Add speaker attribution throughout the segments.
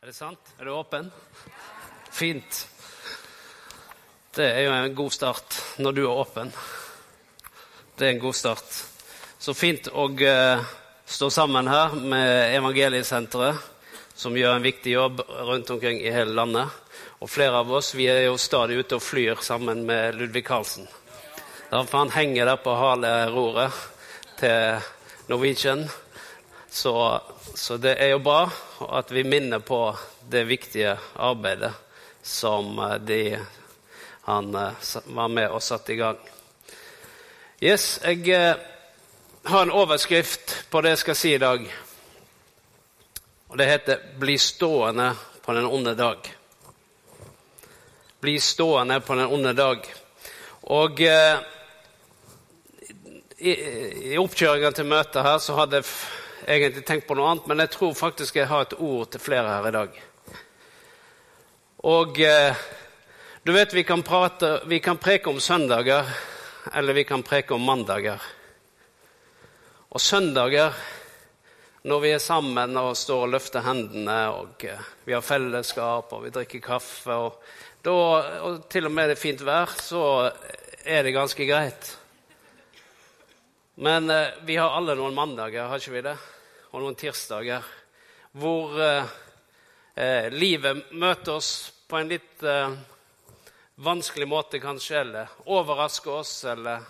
Speaker 1: Er det sant? Er du åpen? Fint. Det er jo en god start når du er åpen. Det er en god start. Så fint å uh, stå sammen her med Evangeliesenteret, som gjør en viktig jobb rundt omkring i hele landet. Og flere av oss vi er jo stadig ute og flyr sammen med Ludvig Karlsen. Han henger der på haleroret til Norwegian. Så, så det er jo bra at vi minner på det viktige arbeidet som eh, de, han eh, var med og satte i gang. Yes, jeg eh, har en overskrift på det jeg skal si i dag. Og det heter 'Bli stående på den onde dag'. Bli stående på den onde dag. Og eh, i, i oppkjøringa til møtet her så hadde egentlig tenkt på noe annet, men jeg tror faktisk jeg har et ord til flere her i dag. Og eh, du vet, vi kan, prate, vi kan preke om søndager, eller vi kan preke om mandager. Og søndager, når vi er sammen og står og løfter hendene, og eh, vi har fellesskap, og vi drikker kaffe, og, da, og til og med det er fint vær, så er det ganske greit. Men eh, vi har alle noen mandager, har ikke vi det? Og noen tirsdager hvor eh, eh, livet møter oss på en litt eh, vanskelig måte, kanskje, eller overrasker oss, eller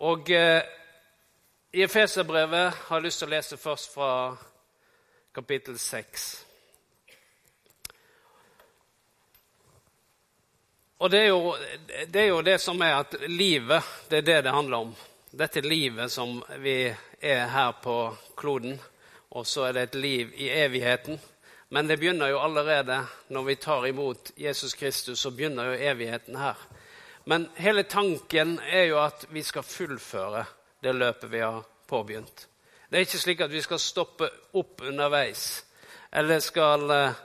Speaker 1: Og eh, i Efeserbrevet har jeg lyst til å lese først fra kapittel 6. Og det er, jo, det er jo det som er at livet, det er det det handler om dette livet som vi er her på kloden, og så er det et liv i evigheten. Men det begynner jo allerede når vi tar imot Jesus Kristus, så begynner jo evigheten her. Men hele tanken er jo at vi skal fullføre det løpet vi har påbegynt. Det er ikke slik at vi skal stoppe opp underveis eller skal eh,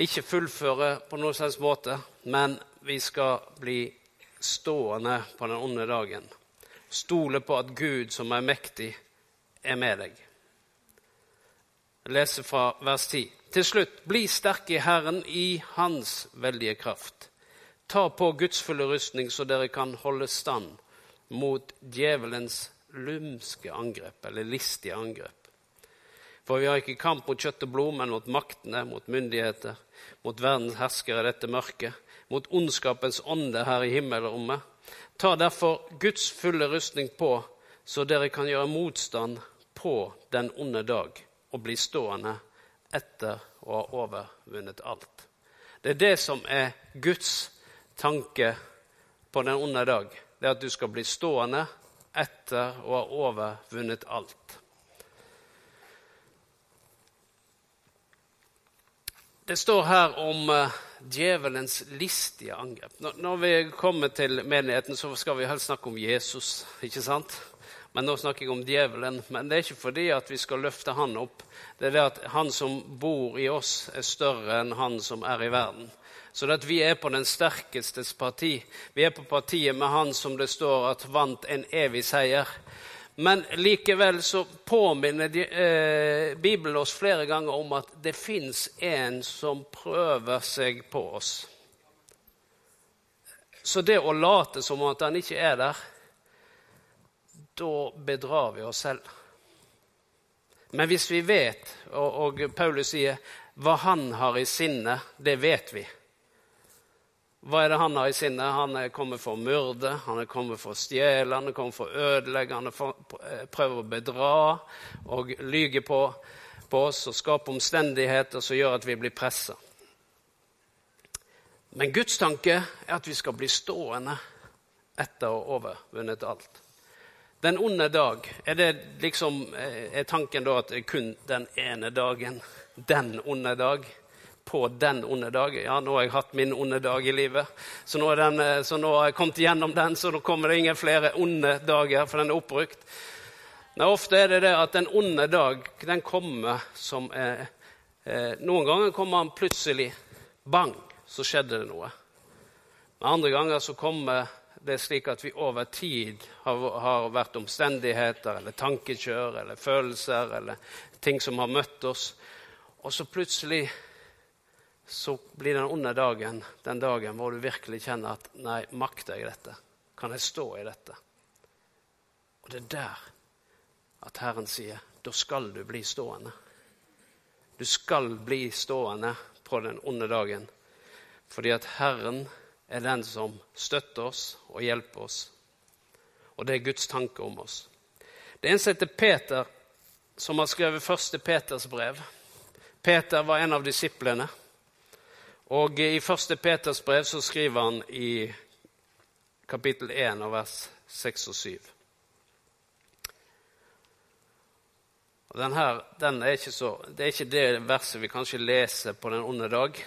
Speaker 1: ikke fullføre på noen slags måte, men vi skal bli stående på den onde dagen. Stole på at Gud, som er mektig, er med deg. Jeg leser fra vers 10. Til slutt, bli sterk i Herren i Hans veldige kraft. Ta på Guds fulle rustning, så dere kan holde stand mot djevelens lumske angrep, eller listige angrep. For vi har ikke kamp mot kjøtt og blod, men mot maktene, mot myndigheter, mot verdens herskere i dette mørket, mot ondskapens ånde her i himmelrommet. Ta derfor Guds fulle rustning på, så dere kan gjøre motstand på den onde dag og bli stående etter å ha overvunnet alt. Det er det som er Guds tanke på den onde dag. Det er at du skal bli stående etter å ha overvunnet alt. Det står her om uh, djevelens listige angrep. Når, vi kommer til menigheten, så skal vi helst snakke om Jesus. ikke sant? Men nå snakker jeg om djevelen. Men det er ikke fordi at vi skal løfte han opp. Det er det at han som bor i oss, er større enn han som er i verden. Så det at vi er på den sterkestes parti. Vi er på partiet med han som det står at vant en evig seier. Men likevel så påminner de, eh, Bibelen oss flere ganger om at det fins en som prøver seg på oss. Så det å late som at han ikke er der, da bedrar vi oss selv. Men hvis vi vet, og, og Paulus sier, hva han har i sinne, det vet vi. Hva er det han har i sinne? Han er kommet for å myrde, han er kommet for å stjele, han er kommet for å ødelegge, han eh, prøver å bedra og lyge på, på oss og skape omstendigheter som gjør at vi blir pressa. Men Guds tanke er at vi skal bli stående etter å ha overvunnet alt. Den onde dag, er det liksom, eh, er tanken da at kun den ene dagen? Den onde dag? på den onde dag. Ja, nå har jeg hatt min onde dag i livet, så nå, den, eh, så nå har jeg kommet gjennom den, så nå kommer det ingen flere onde dager, for den er oppbrukt. Nei, ofte er det det at den onde dag den kommer som eh, eh, Noen ganger kommer han plutselig. Bang, så skjedde det noe. Men andre ganger så kommer det er slik at vi over tid har, har vært omstendigheter eller tankekjør eller følelser eller ting som har møtt oss, og så plutselig så blir den onde dagen den dagen hvor du virkelig kjenner at nei, makter jeg dette? Kan jeg stå i dette? Og det er der at Herren sier da skal du bli stående. Du skal bli stående på den onde dagen fordi at Herren er den som støtter oss og hjelper oss. Og det er Guds tanke om oss. Det en som heter Peter, som har skrevet første Peters brev. Peter var en av disiplene. Og i første Peters brev så skriver han i kapittel 1 og vers 6 og 7. Og den her, den er så, det er ikke det verset vi kanskje leser på den onde dag.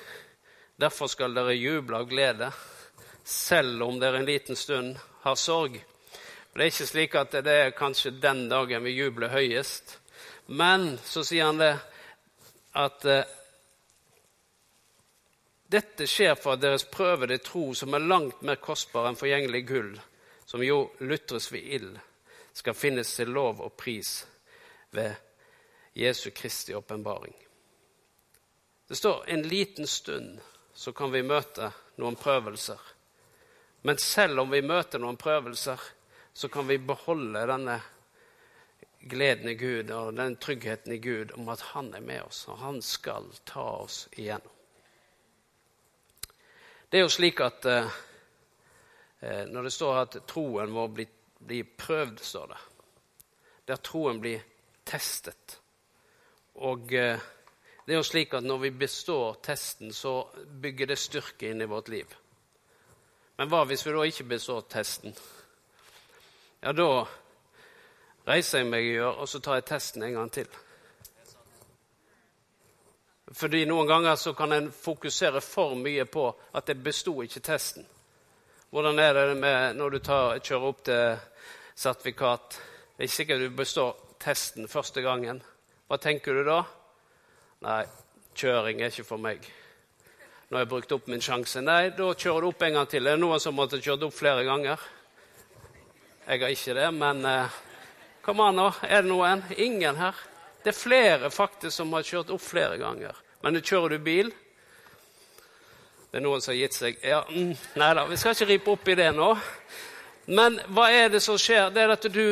Speaker 1: Derfor skal dere juble av glede, selv om dere en liten stund har sorg. Det er ikke slik at det er kanskje den dagen vi jubler høyest. Men så sier han det at eh, dette skjer for at deres prøvede tro, som er langt mer kostbar enn forgjengelig gull, som jo lutres ved ild, skal finnes til lov og pris ved Jesu Kristi åpenbaring. Det står en liten stund så kan vi møte noen prøvelser. Men selv om vi møter noen prøvelser, så kan vi beholde denne gleden i Gud og den tryggheten i Gud om at han er med oss, og han skal ta oss igjennom. Det er jo slik at eh, eh når det står at troen vår blir, blir prøvd, står det, der troen blir testet og eh, det er jo slik at når vi består testen, så bygger det styrke inn i vårt liv. Men hva hvis vi da ikke består testen? Ja, da reiser jeg meg og så tar jeg testen en gang til. Fordi noen ganger så kan en fokusere for mye på at jeg besto ikke testen. Hvordan er det med når du tar, kjører opp til sertifikat? Det er ikke sikkert du består testen første gangen. Hva tenker du da? Nei, kjøring er ikke for meg. Nå har jeg brukt opp min sjanse. Nei, da kjører du opp en gang til. Er det noen som måtte kjørt opp flere ganger? Jeg har ikke det, men eh, kom an, nå. Er det noen? Ingen her. Det er flere faktisk som har kjørt opp flere ganger. Men kjører du bil? Det er noen som har gitt seg. Ja, mm, Nei da, vi skal ikke ripe opp i det nå. Men hva er det som skjer? Det er at du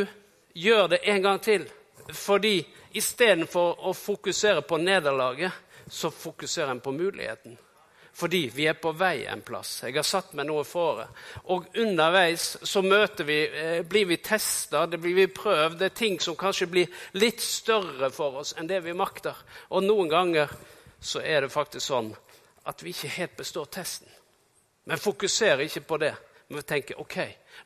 Speaker 1: gjør det en gang til. Fordi Istedenfor å fokusere på nederlaget, så fokuserer en på muligheten. Fordi vi er på vei en plass. Jeg har satt meg noe for det. Og underveis så møter vi, eh, blir vi testa, det blir vi prøvd. Det er ting som kanskje blir litt større for oss enn det vi makter. Og noen ganger så er det faktisk sånn at vi ikke helt består testen. Men fokuserer ikke på det. Men vi tenker OK,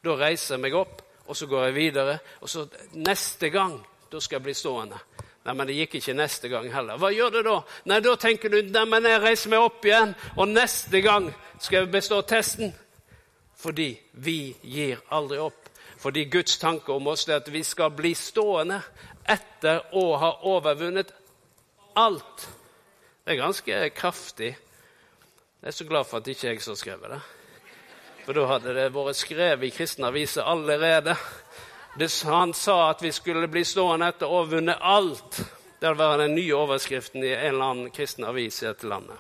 Speaker 1: da reiser jeg meg opp, og så går jeg videre. Og så neste gang da skal jeg bli stående. Nei, men det gikk ikke neste gang heller. Hva gjør du da? Nei, Da tenker du nei, men jeg reiser meg opp igjen, og neste gang skal jeg bestå testen. Fordi vi gir aldri opp. Fordi Guds tanke om oss er at vi skal bli stående etter å ha overvunnet alt. Det er ganske kraftig. Jeg er så glad for at ikke jeg har skrevet det. For da hadde det vært skrevet i kristne aviser allerede. Han sa at vi skulle bli stående etter og vunnet alt. Det var den nye overskriften i en eller annen kristen avis i dette landet.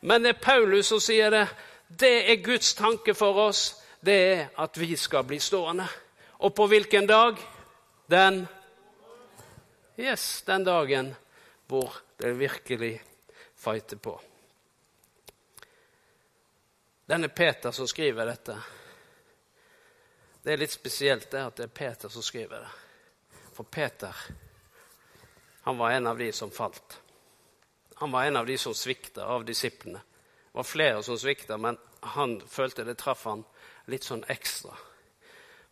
Speaker 1: Men det er Paulus som sier det. Det er Guds tanke for oss. Det er at vi skal bli stående. Og på hvilken dag? Den Yes, den dagen hvor det virkelig fighter på. Denne Peter som skriver dette. Det er litt spesielt det at det er Peter som skriver det. For Peter han var en av de som falt. Han var en av de som svikta av disiplene. Det var flere som svikta, men han følte det traff han litt sånn ekstra.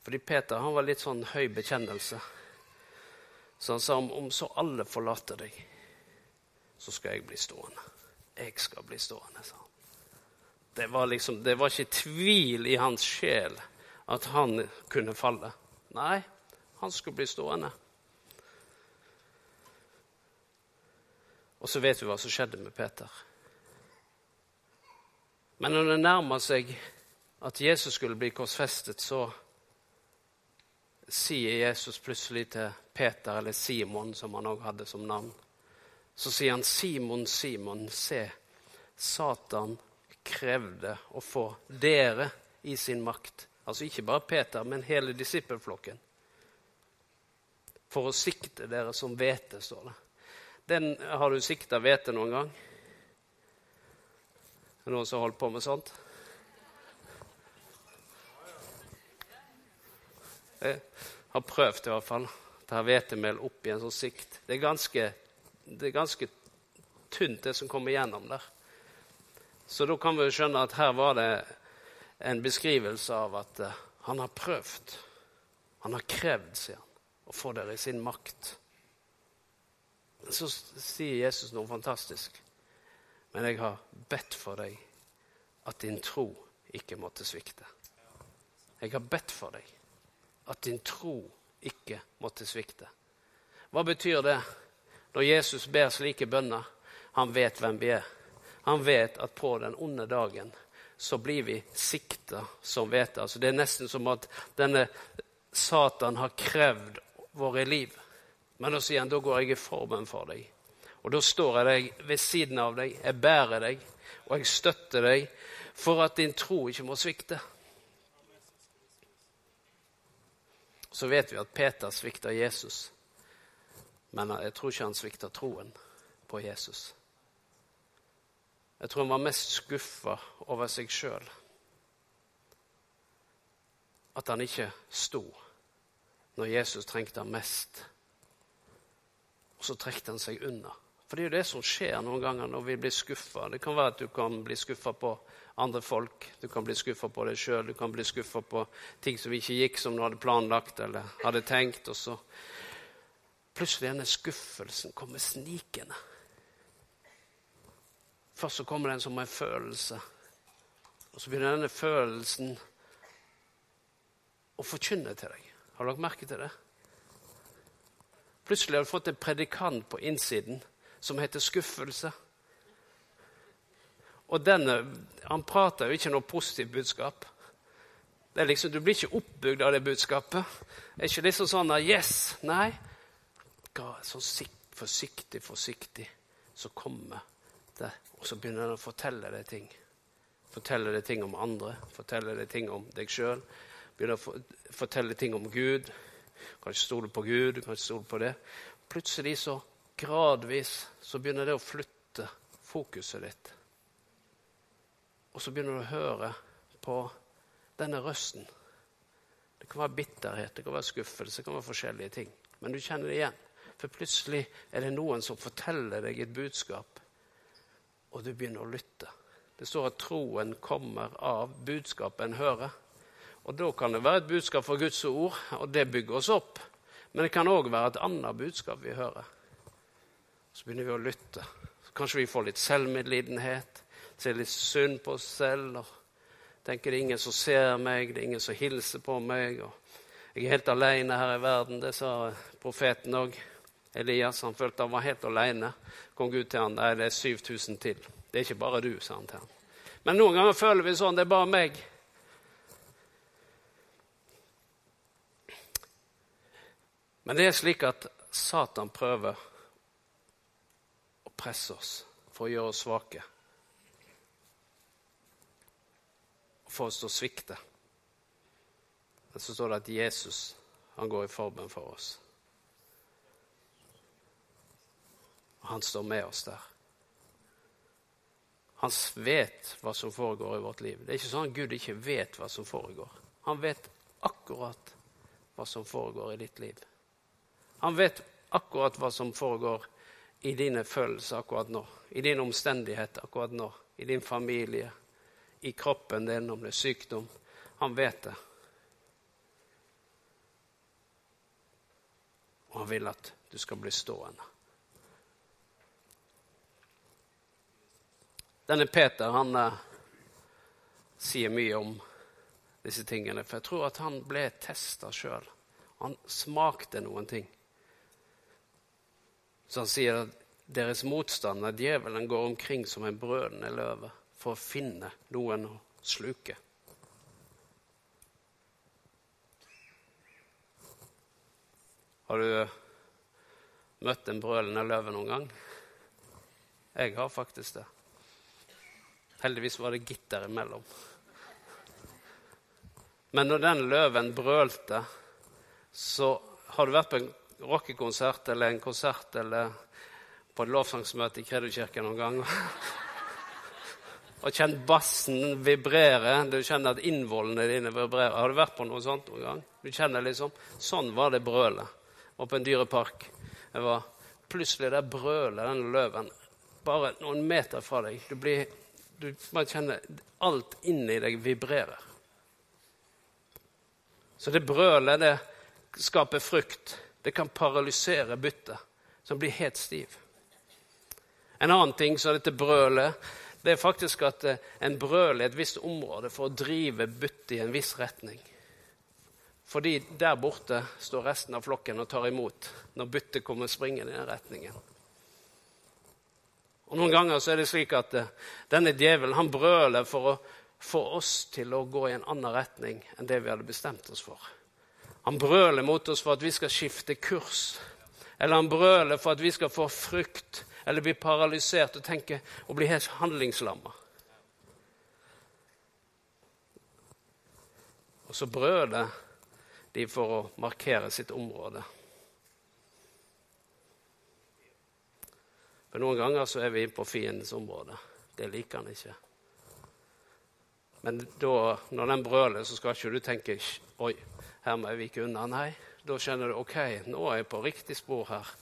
Speaker 1: Fordi Peter han var litt sånn høy bekjennelse. Så han sa om, om så alle forlater deg, så skal jeg bli stående. Jeg skal bli stående, sa han. Det var, liksom, det var ikke tvil i hans sjel at han kunne falle. Nei, han skulle bli stående. Og så vet vi hva som skjedde med Peter. Men når det nærmer seg at Jesus skulle bli korsfestet, så sier Jesus plutselig til Peter, eller Simon, som han òg hadde som navn, så sier han, 'Simon, Simon, se, Satan krevde å få dere i sin makt. Altså ikke bare Peter, men hele disippelflokken. For å sikte dere som hvete, står det. Den, har du sikta hvete noen gang? Er det noen som har holdt på med sånt? Jeg har prøvd i hvert fall. Ta hvetemel opp i en sånn sikt. Det er ganske, det er ganske tynt, det som kommer gjennom der. Så da kan vi skjønne at her var det en beskrivelse av at uh, han har prøvd. Han har krevd, sier han, å få dere i sin makt. Så sier Jesus noe fantastisk. Men jeg har bedt for deg at din tro ikke måtte svikte. Jeg har bedt for deg at din tro ikke måtte svikte. Hva betyr det når Jesus ber slike bønner? Han vet hvem vi er. Han vet at på den onde dagen så blir vi sikta som vet. Altså, det er nesten som at denne Satan har krevd våre liv. Men da sier han da går jeg i formen for deg. Og da står jeg deg ved siden av deg, jeg bærer deg, og jeg støtter deg for at din tro ikke må svikte. Så vet vi at Peter svikta Jesus, men jeg tror ikke han svikta troen på Jesus. Jeg tror han var mest skuffa over seg sjøl. At han ikke sto når Jesus trengte ham mest. Og så trekte han seg unna. For det er jo det som skjer noen ganger når vi blir skuffa. Det kan være at du kan bli skuffa på andre folk, du kan bli skuffa på deg sjøl, du kan bli skuffa på ting som ikke gikk som du hadde planlagt eller hadde tenkt. Og så plutselig denne skuffelsen kommer snikende. Først så kommer den som en følelse, og så begynner denne følelsen å forkynne til deg. Har lagt merke til det? Plutselig har du fått en predikant på innsiden som heter skuffelse. Og denne, Han prater jo ikke noe positivt budskap. Det er liksom, Du blir ikke oppbygd av det budskapet. Det er ikke liksom sånn Yes! Nei. Sånn forsiktig, forsiktig, så kommer. Og så begynner han å fortelle deg ting. Fortelle deg ting om andre, fortelle deg ting om deg sjøl. Begynner å fortelle ting om Gud. Du kan ikke stole på Gud, du kan ikke stole på det. Plutselig så gradvis så begynner det å flytte fokuset ditt. Og så begynner du å høre på denne røsten. Det kan være bitterhet, det kan være skuffelse, det kan være forskjellige ting. Men du kjenner det igjen. For plutselig er det noen som forteller deg et budskap, og du begynner å lytte. Det står at troen kommer av budskapet en hører. Og Da kan det være et budskap fra Guds ord, og det bygger oss opp. Men det kan òg være et annet budskap vi hører. Så begynner vi å lytte. Kanskje vi får litt selvmedlidenhet, ser litt synd på oss selv. og Tenker det er ingen som ser meg, det er ingen som hilser på meg. og Jeg er helt alene her i verden. Det sa profeten òg. Elias han følte han var helt alene. Kom Gud til han, Nei, det er 7000 til. Det er ikke bare du, sa han til han. Men noen ganger føler vi sånn. Det er bare meg. Men det er slik at Satan prøver å presse oss, for å gjøre oss svake. For oss til å svikte. Men så står det at Jesus han går i forbønn for oss. Og han står med oss der. Han vet hva som foregår i vårt liv. Det er ikke sånn at Gud ikke vet hva som foregår. Han vet akkurat hva som foregår i ditt liv. Han vet akkurat hva som foregår i dine følelser akkurat nå, i din omstendighet akkurat nå, i din familie, i kroppen din, om det er sykdom. Han vet det. Og han vil at du skal bli stående. Denne Peter han uh, sier mye om disse tingene, for jeg tror at han ble testa sjøl. Han smakte noen ting. Så han sier at deres motstander, djevelen, går omkring som en brødende løve for å finne noen å sluke. Har du møtt en brølende løve noen gang? Jeg har faktisk det. Heldigvis var det gitter imellom. Men når den løven brølte, så har du vært på en rockekonsert eller en konsert eller på et lovsangsmøte i Kredokirken noen gang og kjent bassen vibrere. Du kjenner at innvollene dine vibrerer. Har du vært på noe sånt noen gang? Du kjenner liksom, Sånn var det brølet. Og på en dyrepark. Det var plutselig der brølet, den løven, bare noen meter fra deg. Du, blir, du bare kjenner alt inni deg vibrerer. Så det brølet, det skaper frykt. Det kan paralysere byttet, som blir helt stiv. En annen ting som dette brølet det er faktisk at eh, en brøler i et visst område for å drive byttet i en viss retning. Fordi der borte står resten av flokken og tar imot når byttet kommer springende i den retningen. Og Noen ganger så er det slik at uh, denne djevelen han brøler for å få oss til å gå i en annen retning enn det vi hadde bestemt oss for. Han brøler mot oss for at vi skal skifte kurs. Eller han brøler for at vi skal få frykt eller bli paralysert og tenke og bli helt handlingslamma. Og så brøler de for å markere sitt område. For Noen ganger så er vi på fiendens område. Det liker han ikke. Men da, når den brøler, så skal ikke du tenke Oi, her må jeg vike unna. Nei, da skjønner du ok, nå er jeg på riktig spor her.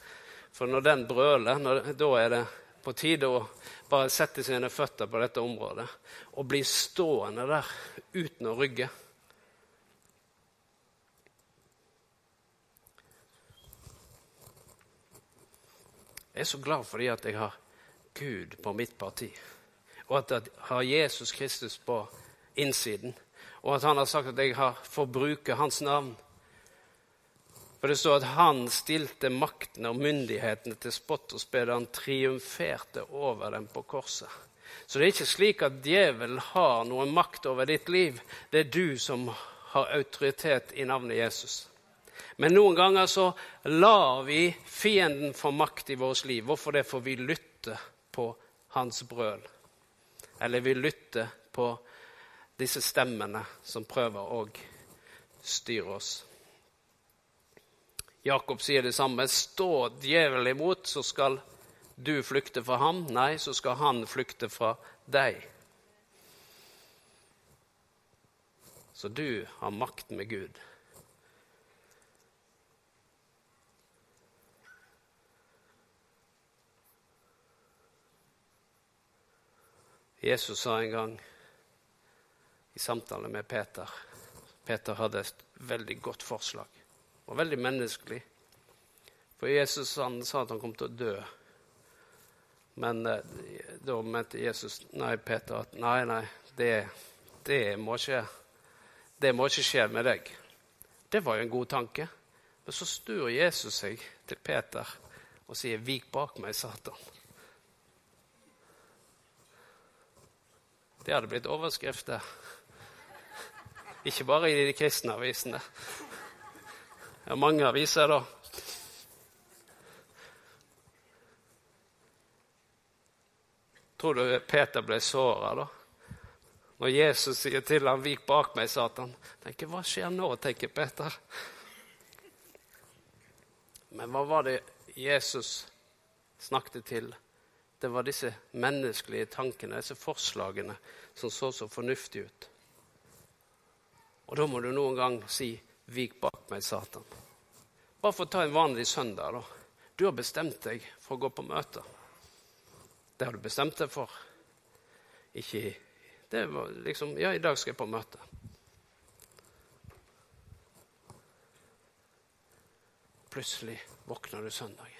Speaker 1: For når den brøler, når, da er det på tide å bare sette sine føtter på dette området og bli stående der uten å rygge. Jeg er så glad fordi at jeg har Gud på mitt parti, og at jeg har Jesus Kristus på innsiden, og at han har sagt at jeg har får bruke hans navn for det står at han stilte maktene og myndighetene til spott og spe da han triumferte over dem på korset. Så det er ikke slik at djevelen har noen makt over ditt liv. Det er du som har autoritet i navnet Jesus. Men noen ganger så lar vi fienden få makt i vårt liv. Hvorfor det? For vi lytter på hans brøl. Eller vi lytter på disse stemmene som prøver å styre oss. Jakob sier det samme. Stå djevelen imot, så skal du flykte fra ham. Nei, så skal han flykte fra deg. Så du har makt med Gud. Jesus sa en gang i samtale med Peter Peter hadde et veldig godt forslag Og veldig menneskelig. For Jesus han sa at han kom til å dø. Men eh, da mente Jesus nei, Peter at nei, nei, det, det, må ikke, det må ikke skje med deg. Det var jo en god tanke. Men så snur Jesus seg til Peter og sier, 'Vik bak meg, Satan'. Det hadde blitt overskrifter. Ikke bare i de kristne avisene. Det er mange aviser, da. Tror du Peter ble såra da? Når Jesus sier til ham 'Vik bak meg, Satan'. tenker, Hva skjer nå? tenker Peter. Men hva var det Jesus snakket til? Det var disse menneskelige tankene, disse forslagene, som så så fornuftige ut. Og da må du noen gang si Vik bak meg, Satan. Bare for å ta en vanlig søndag. da. Du har bestemt deg for å gå på møte. Det har du bestemt deg for. Ikke Det var liksom Ja, i dag skal jeg på møte. Plutselig våkner du søndagen.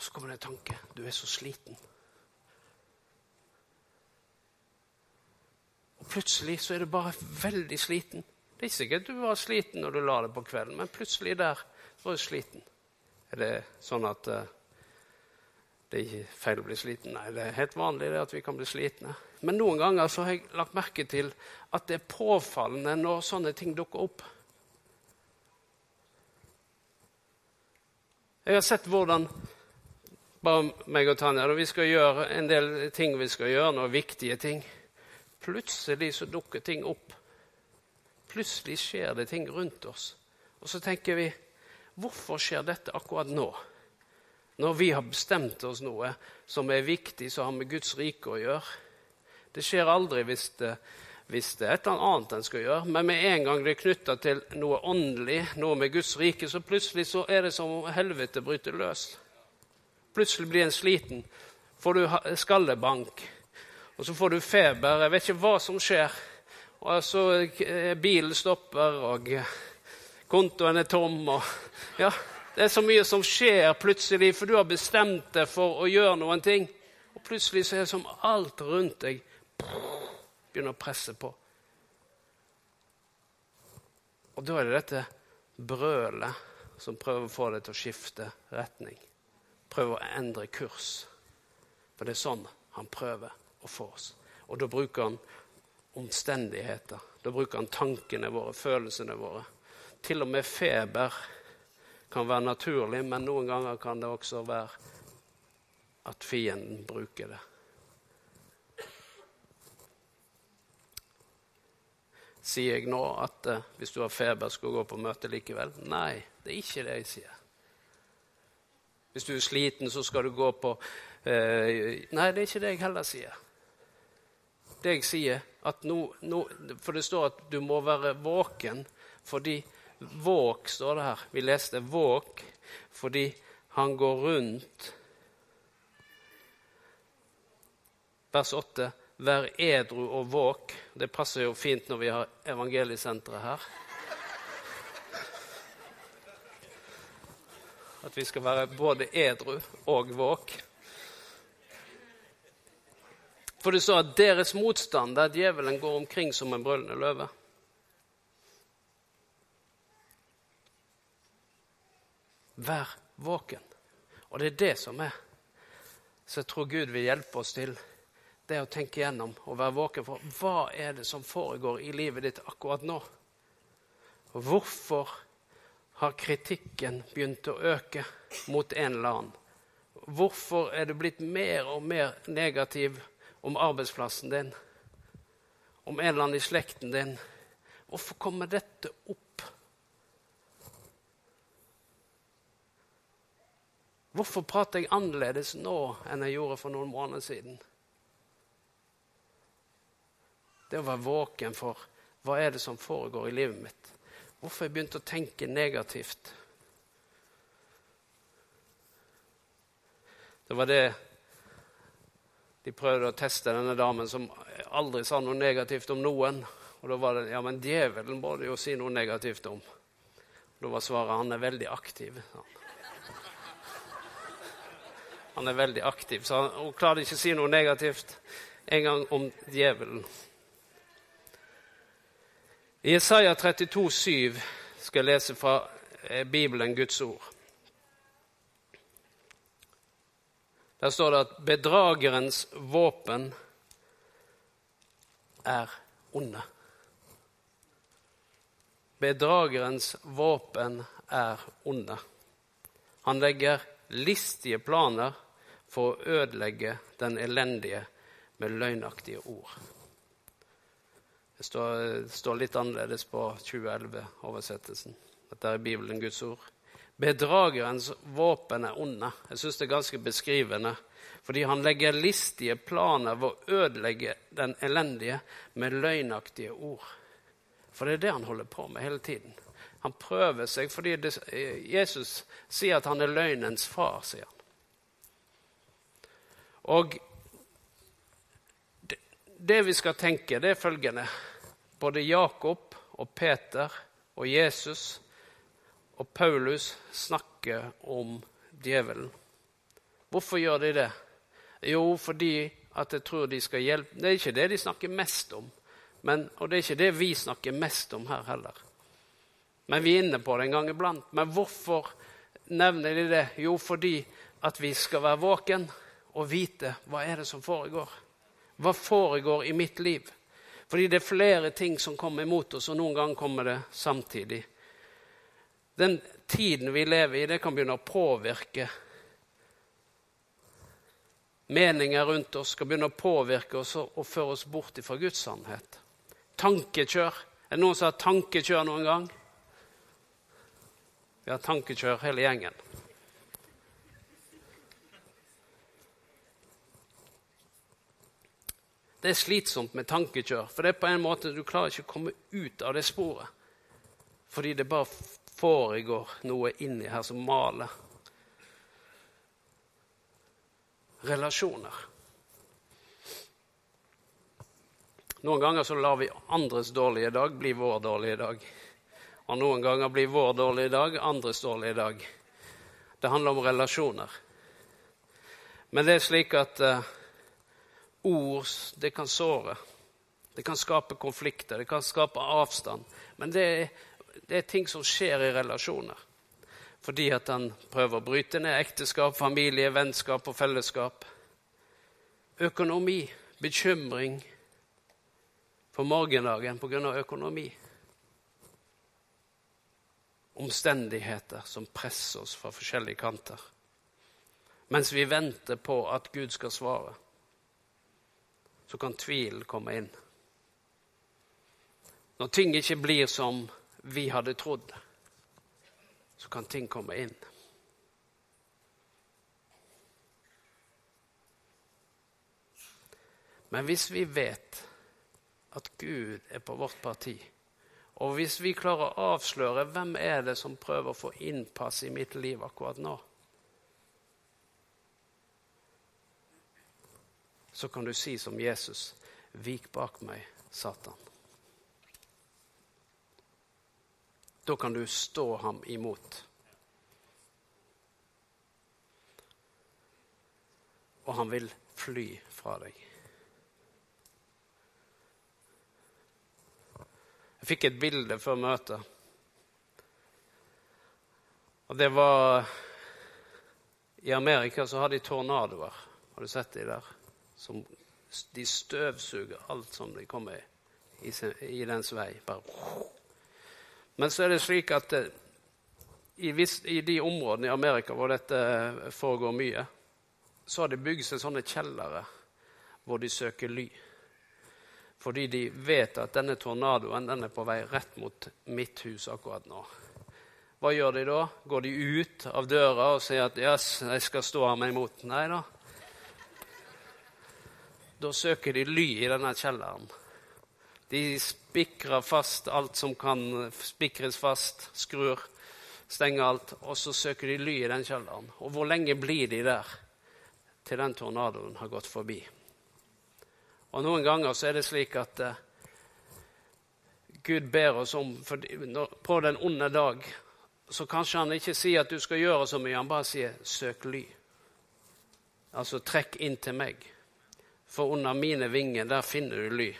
Speaker 1: Og så kommer det en tanke. Du er så sliten. Og plutselig så er du bare veldig sliten. Det er ikke sikkert du var sliten når du la det på kvelden, men plutselig der var du sliten. Er det sånn at uh, det er ikke feil å bli sliten? Nei, det er helt vanlig det at vi kan bli slitne. Men noen ganger så har jeg lagt merke til at det er påfallende når sånne ting dukker opp. Jeg har sett hvordan bare meg og Tanja, da vi skal gjøre en del ting vi skal gjøre, noen viktige ting. Plutselig så dukker ting opp. Plutselig skjer det ting rundt oss. Og så tenker vi hvorfor skjer dette akkurat nå? Når vi har bestemt oss noe som er viktig, som har med Guds rike å gjøre. Det skjer aldri hvis det, hvis det er et eller annet en skal gjøre. Men med en gang det er knytta til noe åndelig, noe med Guds rike, så plutselig så er det som om helvete bryter løs. Plutselig blir en sliten. Får du skallebank, og så får du feber. Jeg vet ikke hva som skjer. Og så eh, Bilen stopper, og kontoen er tom. Og, ja, det er så mye som skjer plutselig, for du har bestemt deg for å gjøre noen ting. Og plutselig så er det som alt rundt deg begynner å presse på. Og da er det dette brølet som prøver å få deg til å skifte retning prøver å endre kurs. For det er sånn han prøver å få oss. Og da bruker han omstendigheter. Da bruker han tankene våre, følelsene våre. Til og med feber kan være naturlig, men noen ganger kan det også være at fienden bruker det. Sier jeg nå at uh, hvis du har feber, skal du gå på møte likevel? Nei, det er ikke det jeg sier. Hvis du er sliten, så skal du gå på eh, Nei, det er ikke det jeg heller sier. Det jeg sier, at nå, nå For det står at du må være våken fordi Våk, står det her. Vi leste våk fordi han går rundt Vers 8. Vær edru og våk. Det passer jo fint når vi har evangeliesenteret her. At vi skal være både edru og våk. For det står at deres motstand der djevelen går omkring som en brølende løve. Vær våken. Og det er det som er. Så jeg tror Gud vil hjelpe oss til det å tenke gjennom og være våken for hva er det som foregår i livet ditt akkurat nå. Hvorfor har kritikken begynt å øke mot en eller annen? Hvorfor er du blitt mer og mer negativ om arbeidsplassen din, om en eller annen i slekten din? Hvorfor kommer dette opp? Hvorfor prater jeg annerledes nå enn jeg gjorde for noen måneder siden? Det å være våken for hva er det som foregår i livet mitt. Hvorfor jeg begynte å tenke negativt. Det var det de prøvde å teste denne damen som aldri sa noe negativt om noen. Og da var det ja, men djevelen må du jo si noe negativt om. Da var svaret han er veldig aktiv. Han er veldig aktiv, så hun klarte ikke å si noe negativt en gang om djevelen. I Isaiah 32, 7 skal jeg lese fra eh, Bibelen, Guds ord. Der står det at bedragerens våpen er onde. Bedragerens våpen er onde. Han legger listige planer for å ødelegge den elendige med løgnaktige ord. Det står, står litt annerledes på 2011-oversettelsen. Dette er Bibelen, Guds ord. Bedragerens våpen er onde. Jeg syns det er ganske beskrivende. Fordi han legger listige planer ved å ødelegge den elendige med løgnaktige ord. For det er det han holder på med hele tiden. Han prøver seg fordi det, Jesus sier at han er løgnens far, sier han. Og det, det vi skal tenke, det er følgende både Jakob og Peter og Jesus og Paulus snakker om djevelen. Hvorfor gjør de det? Jo, fordi at jeg tror de skal hjelpe Det er ikke det de snakker mest om, men, og det er ikke det vi snakker mest om her heller. Men vi er inne på det en gang iblant. Men hvorfor nevner de det? Jo, fordi at vi skal være våken og vite hva er det som foregår. Hva foregår i mitt liv? Fordi det er flere ting som kommer imot oss, og noen ganger kommer det samtidig. Den tiden vi lever i, det kan begynne å påvirke meninger rundt oss skal begynne å påvirke oss og føre oss bort fra Guds sannhet. Tankekjør. Er det noen som har tankekjør noen gang? Vi har tankekjør hele gjengen. Det er slitsomt med tankekjør, for det er på en måte du klarer ikke å komme ut av det sporet. Fordi det bare foregår noe inni her som maler. Relasjoner. Noen ganger så lar vi andres dårlige dag bli vår dårlige dag. Og noen ganger blir vår dårlige dag andres dårlige dag. Det handler om relasjoner. Men det er slik at uh, ord det kan såre. Det kan skape konflikter, det kan skape avstand. Men det er, det er ting som skjer i relasjoner. Fordi at han prøver å bryte ned ekteskap, familie, vennskap og fellesskap. Økonomi, bekymring for morgendagen pga. økonomi. Omstendigheter som presser oss fra forskjellige kanter. Mens vi venter på at Gud skal svare så kan tvilen komme inn. Når ting ikke blir som vi hadde trodd, så kan ting komme inn. Men hvis vi vet at Gud er på vårt parti, og hvis vi klarer å avsløre hvem er det som prøver å få innpass i mitt liv akkurat nå, så kan du si som Jesus, 'Vik bak meg, Satan'. Da kan du stå ham imot. Og han vil fly fra deg. Jeg fikk et bilde før møtet. Og det var I Amerika så har de tornadoer. Har du sett de der? Som de støvsuger alt som de kommer i, i, dens vei. Bare. Men så er det slik at eh, i, vis, i, de områdene i Amerika hvor dette foregår mye, så har de bygd seg sånne kjellere hvor de søker ly. Fordi de vet at denne tornadoen den er på vei rett mot mitt hus akkurat nå. Hva gjør de da? Går de ut av døra og sier at yes, jeg skal stå her meg imot? Nei da. Da søker de ly i denne kjelleren. De spikrer fast alt som kan spikres fast, skrur, stenger alt, og så søker de ly i den kjelleren. Og hvor lenge blir de der til den tornadoen har gått forbi? Og noen ganger så er det slik at uh, Gud ber oss om for, når, På den onde dag så kanskje han ikke sier at du skal gjøre så mye, han bare sier 'søk ly'. Altså trekk inn til meg for under mine vinger, der finner du ly.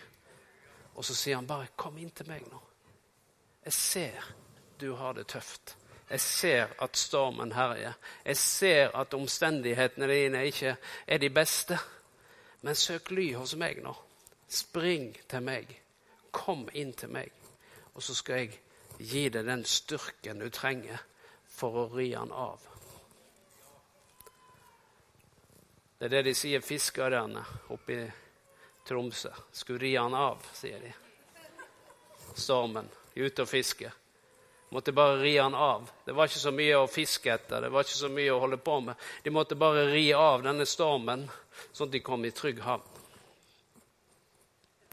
Speaker 1: Og så sier han bare, 'Kom inn til meg nå.' Jeg ser du har det tøft. Jeg ser at stormen herjer. Jeg ser at omstendighetene dine ikke er de beste. Men søk ly hos meg nå. Spring til meg. Kom inn til meg. Og så skal jeg gi deg den styrken du trenger for å ri han av. Det er det de sier fiskerne oppe i Tromsø. Skulle ri han av, sier de. Stormen. Ute og fiske. Måtte bare ri han av. Det var ikke så mye å fiske etter, det var ikke så mye å holde på med. De måtte bare ri av denne stormen, sånn at de kom i trygg havn.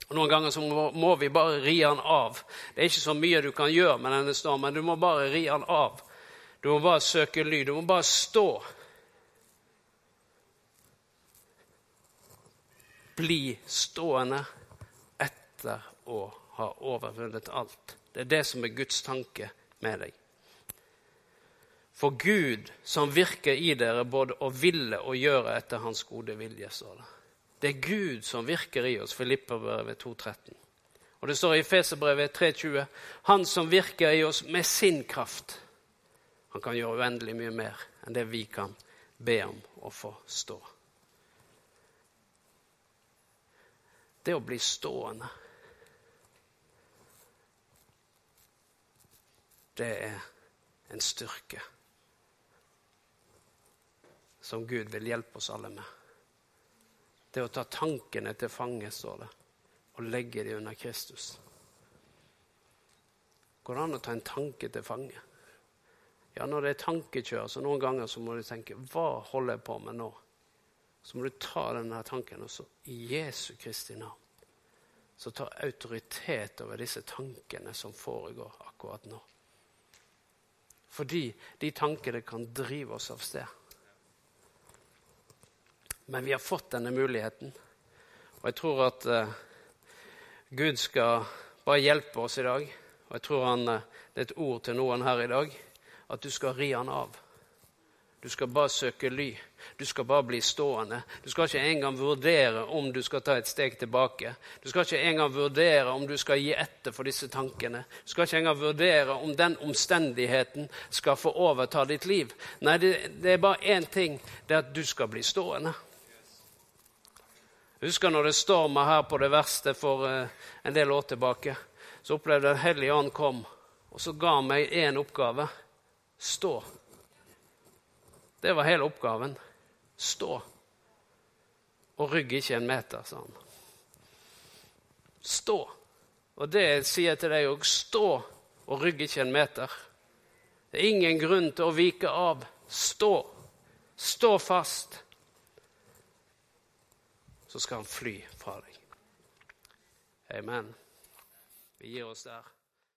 Speaker 1: Og Noen ganger så må, må vi bare ri han av. Det er ikke så mye du kan gjøre med denne stormen. Du må bare ri han av. Du må bare søke lyd. Du må bare stå bli stående etter å ha overvunnet alt. Det er det som er Guds tanke med deg. For Gud som virker i dere både å ville og gjøre etter Hans gode vilje, står det. Det er Gud som virker i oss, Filipperbrevet 2,13. Og det står i Feserbrevet 3,20.: Han som virker i oss med sin kraft. Han kan gjøre uendelig mye mer enn det vi kan be om å få det å bli stående Det er en styrke som Gud vil hjelpe oss alle med. Det å ta tankene til fange, står det, og legge dem under Kristus. Går det an å ta en tanke til fange? Ja, når det er tankekjør, så noen ganger så må du tenke Hva holder jeg på med nå? Så må du ta denne tanken, og så i Jesu Kristi navn så ta autoritet over disse tankene som foregår akkurat nå. Fordi de tankene kan drive oss av sted. Men vi har fått denne muligheten. Og jeg tror at uh, Gud skal bare hjelpe oss i dag. Og jeg tror han, uh, det er et ord til noen her i dag at du skal ri han av. Du skal bare søke ly. Du skal bare bli stående. Du skal ikke engang vurdere om du skal ta et steg tilbake. Du skal ikke engang vurdere om du skal gi etter for disse tankene. Du skal ikke engang vurdere om den omstendigheten skal få overta ditt liv. Nei, det, det er bare én ting. Det er at du skal bli stående. Jeg husker når det storma her på det verste for uh, en del år tilbake. Så opplevde jeg at Hellige Ånd kom, og så ga han meg én oppgave. Stå. Det var hele oppgaven. Stå. Og rygg ikke en meter, sa han. Stå. Og det sier jeg til deg òg. Stå og rygg ikke en meter. Det er ingen grunn til å vike av. Stå. Stå fast. Så skal han fly fra deg. Amen. Vi gir oss der.